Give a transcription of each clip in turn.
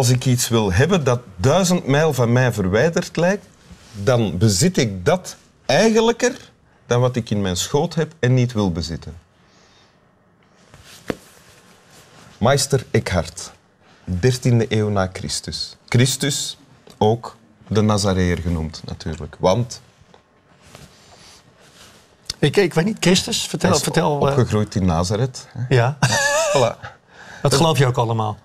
als ik iets wil hebben dat duizend mijl van mij verwijderd lijkt, dan bezit ik dat eigenlijker dan wat ik in mijn schoot heb en niet wil bezitten. Meister Eckhart, 13e eeuw na Christus. Christus, ook de Nazareër genoemd natuurlijk. Want Ik, ik weet niet, Christus, vertel. vertel eh, opgegroeid in Nazareth. hè. ja, Voilà. dat geloof je ook allemaal.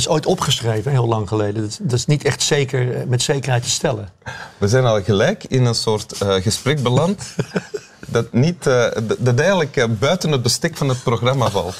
Dat is ooit opgeschreven, heel lang geleden. Dat, dat is niet echt zeker, eh, met zekerheid te stellen. We zijn al gelijk in een soort eh, gesprek beland dat, niet, eh, dat- eigenlijk buiten het bestek van het programma valt.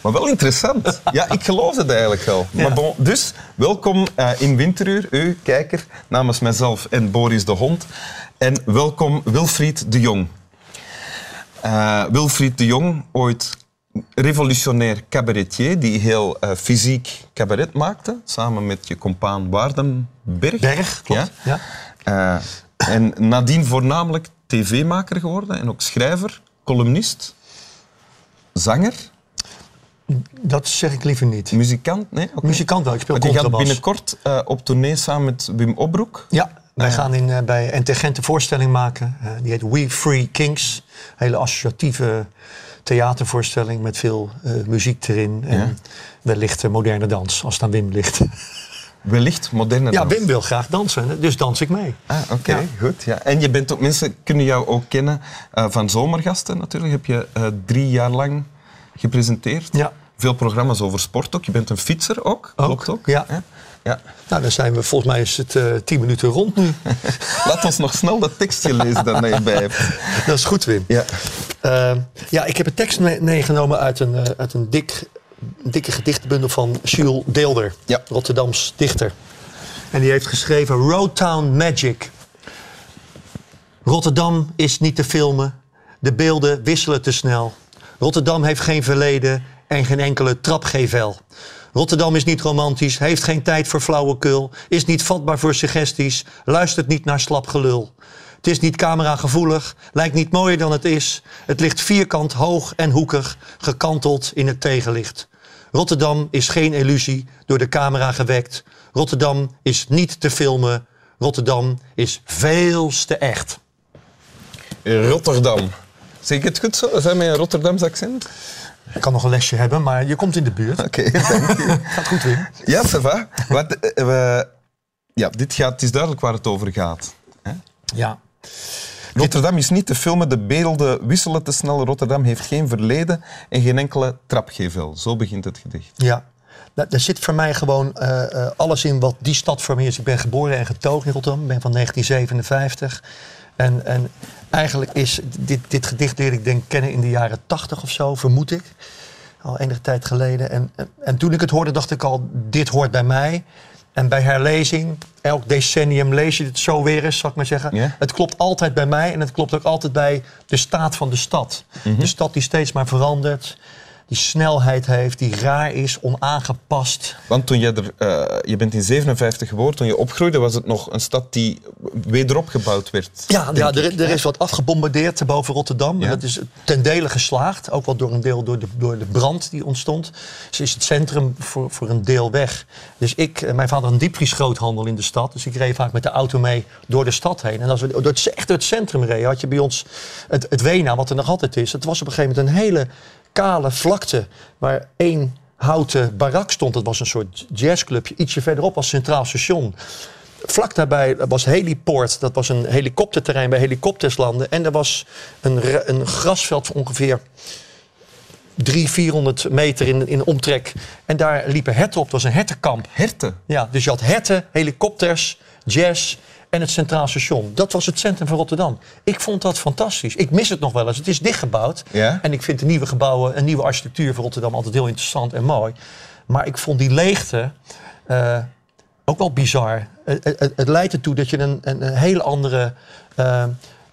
Maar wel interessant. Ja, ik geloof het eigenlijk wel. Maar bon, dus, welkom in Winteruur, u, kijker, namens mijzelf en Boris de Hond. En welkom Wilfried de Jong. Wilfried de Jong, ooit revolutionair cabaretier, die heel eh, fysiek cabaret maakte, samen met je compaan Waardenberg. Berg, klopt. Ja. Eh, en nadien voornamelijk tv-maker geworden en ook schrijver, columnist, zanger, Dat zeg ik liever niet. muzikant. Nee, oké. Muzikant wel, ik speel Want je gaat contrabas. binnenkort eh, op tournee samen met Wim Opbroek. Ja, wij gaan in, bij NT Gent een voorstelling maken. Die heet We Free Kings. Hele associatieve theatervoorstelling met veel eh, muziek erin. En Ja. wellicht eh, moderne dans, als het aan Wim ligt. Wellicht moderne ja, dans. Wim wil graag dansen, dus dans ik mee. Ah, oké, Ja. goed. Ja. En je bent ook, mensen kunnen jou ook kennen eh, van Zomergasten natuurlijk. Heb je drie jaar lang gepresenteerd. Ja. Veel programma's over sport ook. Je bent een fietser ook, Ook, klopt ook? ja. ja. Nou, dan zijn we, volgens mij is het eh, tien minuten rond nu. Laat ons nog snel dat tekstje lezen dat je bij hebt. dat is goed, Wim. Ja. Eh, ja, ik heb een tekst me- meegenomen uit een, eh, uit een dik, dikke gedichtenbundel van Jules Deelder, Ja. Rotterdams dichter. En die heeft geschreven Roadtown Magic. Rotterdam is niet te filmen, de beelden wisselen te snel. Rotterdam heeft geen verleden en geen enkele trapgevel. Rotterdam is niet romantisch, heeft geen tijd voor flauwekul, is niet vatbaar voor suggesties, luistert niet naar slap gelul. Het is niet cameragevoelig, lijkt niet mooier dan het is. Het ligt vierkant, hoog en hoekig, gekanteld in het tegenlicht. Rotterdam is geen illusie, door de camera gewekt. Rotterdam is niet te filmen. Rotterdam is veel te echt. Rotterdam. Zeg ik het goed zo? Zijn met een Rotterdams accent? Ik kan nog een lesje hebben, maar je komt in de buurt. Oké. Gaat goed, Wim. Ja, ça va. Wat, eh, we- ja, dit gaat, het is duidelijk waar het over gaat. Ja. Rotterdam is niet te filmen, de beelden wisselen te snel. Rotterdam heeft geen verleden en geen enkele trapgevel. Zo begint het gedicht. Ja. Er zit voor mij gewoon eh, eh, alles in wat die stad voor me is. Ik ben geboren en getogen in Rotterdam. Ik ben van 1957. En, en eigenlijk is dit, dit gedicht leerde ik denk kennen in de jaren 80 of zo, vermoed ik. Al enige tijd geleden. En, en, en toen ik het hoorde, dacht ik al, dit hoort bij mij. En bij herlezing, elk decennium lees je het zo weer eens, zal ik maar zeggen. Het klopt altijd bij mij en het klopt ook altijd bij de staat van de stad. Mhm. De stad die steeds maar verandert, die snelheid heeft, die raar is, onaangepast. Want toen je er, eh, je bent in 57 geboren, toen je opgroeide, was het nog een stad die wederop gebouwd werd. Ja, ja er, er is wat afgebombardeerd boven Rotterdam. Ja. En dat is ten dele geslaagd. Ook wel door een deel door de, door de brand die ontstond. Dus is het centrum voor, voor een deel weg. Dus ik, eh, mijn vader had een diepvriesgroothandel in de stad. Dus ik reed vaak met de auto mee door de stad heen. En als we door het, echt door het centrum reden, had je bij ons het, het Wena, wat er nog altijd is. Het was op een gegeven moment een hele kale vlakte waar één houten barak stond. Dat was een soort jazzclubje. Ietsje verderop was Centraal Station. Vlak daarbij was Heliport. Dat was een helikopterterrein bij helikopters landen. En er was een, een grasveld van ongeveer 300, 400 meter in, in omtrek. En daar liepen herten op. Dat was een hertenkamp. Herten. Ja, dus je had herten, helikopters, jazz en het Centraal Station. Dat was het centrum van Rotterdam. Ik vond dat fantastisch. Ik mis het nog wel eens. Het is dichtgebouwd. Ja? En ik vind de nieuwe gebouwen, een nieuwe architectuur van Rotterdam altijd heel interessant en mooi. Maar ik vond die leegte eh, ook wel bizar. Het, het, het leidt ertoe dat je een, een, een hele andere eh,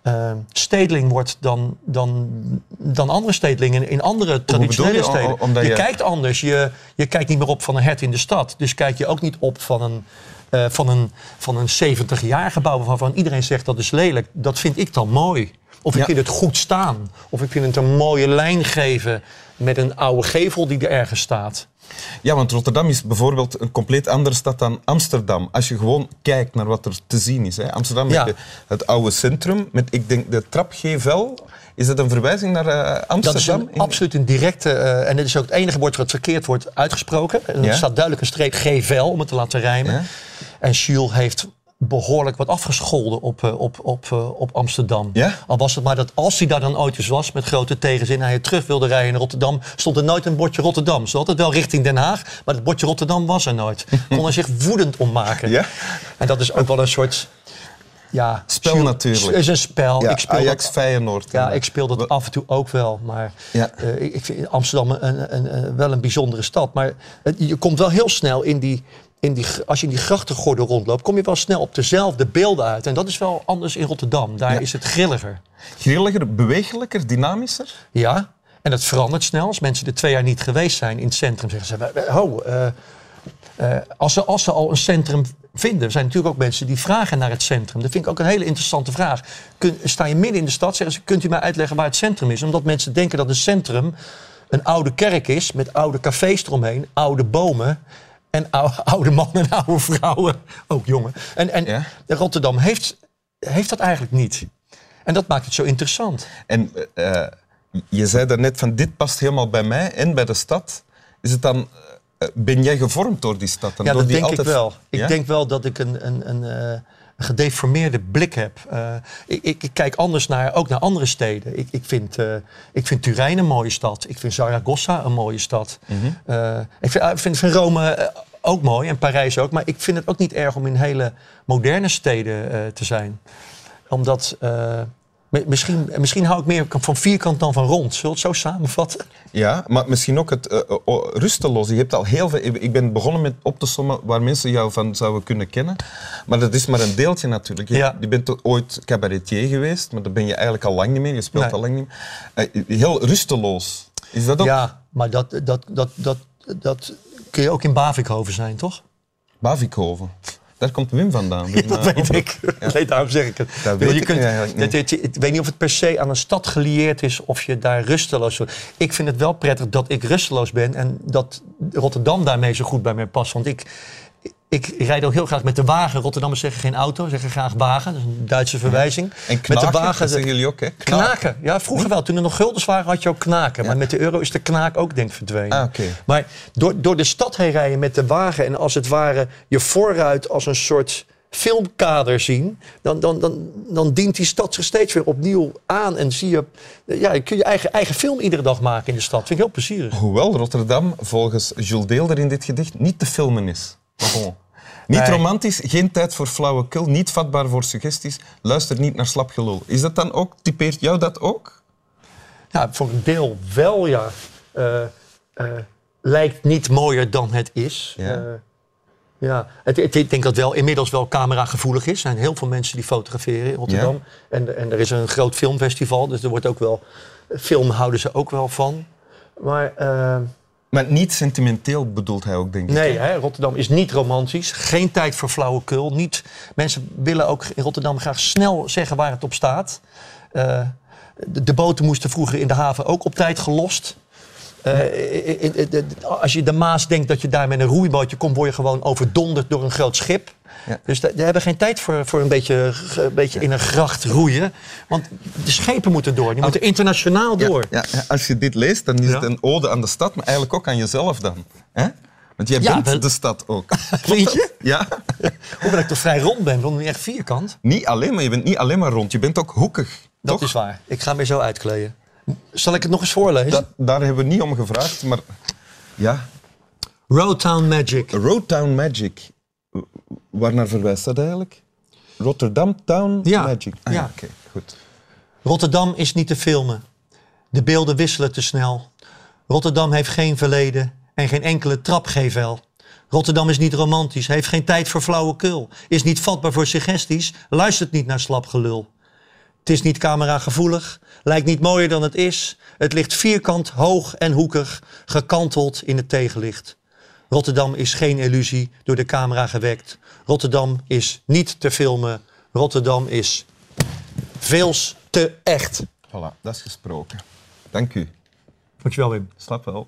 eh, stedeling wordt dan, dan, dan andere stedelingen in andere traditionele je? steden. Je je- kijkt anders. Je, je kijkt niet meer op van een hert in de stad. Dus kijk je ook niet op van een, eh, van een, van een 70 jaar gebouw waarvan iedereen zegt dat is lelijk. Dat vind ik dan mooi. Of ik Ja. vind het goed staan. Of ik vind het een mooie lijn geven met een oude gevel die er ergens staat. Ja, want Rotterdam is bijvoorbeeld een compleet andere stad dan Amsterdam. Als je gewoon kijkt naar wat er te zien is. Hè. Amsterdam Ja. met de- het oude centrum, met ik denk de trap G-vel. Is dat een verwijzing naar eh, Dat is Amsterdam? een, absoluut een directe, eh, en dit is ook het enige woord wat verkeerd wordt uitgesproken. En er Ja. staat duidelijk een streep G-vel om het te laten rijmen. Ja. En Jules heeft behoorlijk wat afgescholden op, eh, op, op, eh, op Amsterdam. Ja? Al was het maar dat als hij daar dan ooit eens was met grote tegenzin... en hij terug wilde rijden in Rotterdam... stond er nooit een bordje Rotterdam. Ze altijd wel richting Den Haag, maar het bordje Rotterdam was er nooit. Kon hij zich woedend om maken. Ja? En dat is ook wel een soort... Ja, Spel natuurlijk. Het is een spel. Ja, ik speel Ajax, dat Feyenoord. ja, En, ik speel dat af en toe ook wel. Maar Ja. eh, ik ik vind Amsterdam een, een, een- wel een bijzondere stad. Maar het- je komt wel heel snel in die, in die... Als je in die grachtengordel rondloopt, kom je wel snel op dezelfde beelden uit. En dat is wel anders in Rotterdam. Daar Ja. is het grilliger. Grilliger, bewegelijker, dynamischer? Ja, en het verandert snel. Als mensen er twee jaar niet geweest zijn in het centrum, zeggen ze... "We- we- Ho, eh, eh, als, ze, als ze al een centrum vinden... er zijn natuurlijk ook mensen die vragen naar het centrum. Dat vind ik ook een hele interessante vraag. Kun, sta je midden in de stad, zeggen ze... kunt u mij uitleggen waar het centrum is? Omdat mensen denken dat een centrum een oude kerk is... met oude cafés eromheen, oude bomen... En oude, mannen en oude vrouwen, ook jongen. En, en Ja. Rotterdam heeft, heeft dat eigenlijk niet. En dat maakt het zo interessant. En eh, je zei daarnet van dit past helemaal bij mij en bij de stad. Is het dan, eh, ben jij gevormd door die stad? Ja, door dat die denk ik wel. Ik denk wel dat ik een, een, een, eh, een gedeformeerde blik heb. Eh, ik, ik, ik kijk anders naar, ook naar andere steden. Ik, ik, vind, eh, ik vind Turijn een mooie stad. Ik vind Zaragoza een mooie stad. Mhm. Eh, ik vind, vind, vind Rome ook mooi en Parijs ook. Maar ik vind het ook niet erg om in hele moderne steden te zijn. Omdat... mi- Misschien, misschien hou ik meer van vierkant dan van rond. Zullen we het zo samenvatten? Ja, maar misschien ook het eh, eh, rusteloos. Je hebt al heel veel. Ik ben begonnen met op te sommen waar mensen jou van zouden kunnen kennen. Maar dat is maar een deeltje natuurlijk. Je, Ja. je bent toch ooit cabaretier geweest, maar dat ben je eigenlijk al lang niet meer. Je speelt Nee. al lang niet meer. Eh, heel rusteloos. Is dat ook Ja, maar dat, dat, dat, dat, dat kun je ook in Bavikhoven zijn, toch? Bavikhoven? Daar komt Wim vandaan. Wim, dat weet ik. Nee, daarom zeg ik het. Dat weet je ik kunt, niet. ik weet niet of het per se aan een stad gelieerd is of je daar rusteloos wordt. Ik vind het wel prettig dat ik rusteloos ben en dat Rotterdam daarmee zo goed bij mij past. Want ik, ik rijd ook heel graag met de wagen. Rotterdammers zeggen geen auto, zeggen graag wagen. Dat is een Duitse verwijzing. En knaken, met de wagen dat zeggen jullie ook, hè? Knaken. Ja, vroeger wel. Toen er nog guldens waren, had je ook knaken. Maar met de euro is de knaak ook denk ik verdwenen. Ah. Maar door, door de stad heen rijden met de wagen... en als het ware je vooruit als een soort filmkader zien... dan, dan, dan, dan dient die stad zich steeds weer opnieuw aan. En zie je... Ja, je kun je eigen, eigen film iedere dag maken in de stad. Vind ik heel plezierig. Hoewel Rotterdam volgens Jules Deelder in dit gedicht niet te filmen is. Maar bon. Niet romantisch, geen tijd voor flauwekul, niet vatbaar voor suggesties, luister niet naar slap gelul. Is dat dan ook, typeert jou dat ook? Ja, voor een deel wel, ja. Eh, eh, lijkt niet mooier dan het is. Ja. Eh, ja. Het, het- ik denk dat wel inmiddels wel cameragevoelig is. Er zijn heel veel mensen die fotograferen in Rotterdam. En, en er is een groot filmfestival, dus er wordt ook wel... Film houden ze ook wel van. Maar Maar niet sentimenteel bedoelt hij ook, denk ik. nee, hè? Rotterdam is niet romantisch. Geen tijd voor flauwekul. Niet, mensen willen ook in Rotterdam graag snel zeggen waar het op staat. Eh, de, de boten moesten vroeger in de haven ook op tijd gelost. Eh, als je de Maas denkt dat je daar met een roeibootje komt, word je gewoon overdonderd door een groot schip. Ja. Dus daar hebben geen tijd voor, voor een, beetje, een beetje in een gracht roeien. Want de schepen moeten door. Die moeten internationaal door. ja, ja, als je dit leest, dan is het een ode aan de stad, maar eigenlijk ook aan jezelf dan. hè? Want jij bent wel- de stad ook. Vind je? Ja. Hoewel ik toch vrij rond ben, want niet echt vierkant. Niet alleen, maar je bent niet alleen maar rond, je bent ook hoekig. Dat toch? is waar. Ik ga me zo uitkleden. Zal ik het nog eens voorlezen? Da- daar hebben we niet om gevraagd, maar ja, Roadtown Magic. Roadtown Magic. Waarnaar verwijst dat eigenlijk? Rotterdam Town Ja, Magic. Ah, ja. Oké, goed. Rotterdam is niet te filmen. De beelden wisselen te snel. Rotterdam heeft geen verleden en geen enkele trapgevel. Rotterdam is niet romantisch, heeft geen tijd voor flauwekul. Is niet vatbaar voor suggesties, luistert niet naar slap gelul. Het is niet cameragevoelig, lijkt niet mooier dan het is. Het ligt vierkant, hoog en hoekig, gekanteld in het tegenlicht. Rotterdam is geen illusie door de camera gewekt. Rotterdam is niet te filmen. Rotterdam is Veels te echt. Voilà, dat is gesproken. Dank u. Dankjewel, Wim. Slap wel.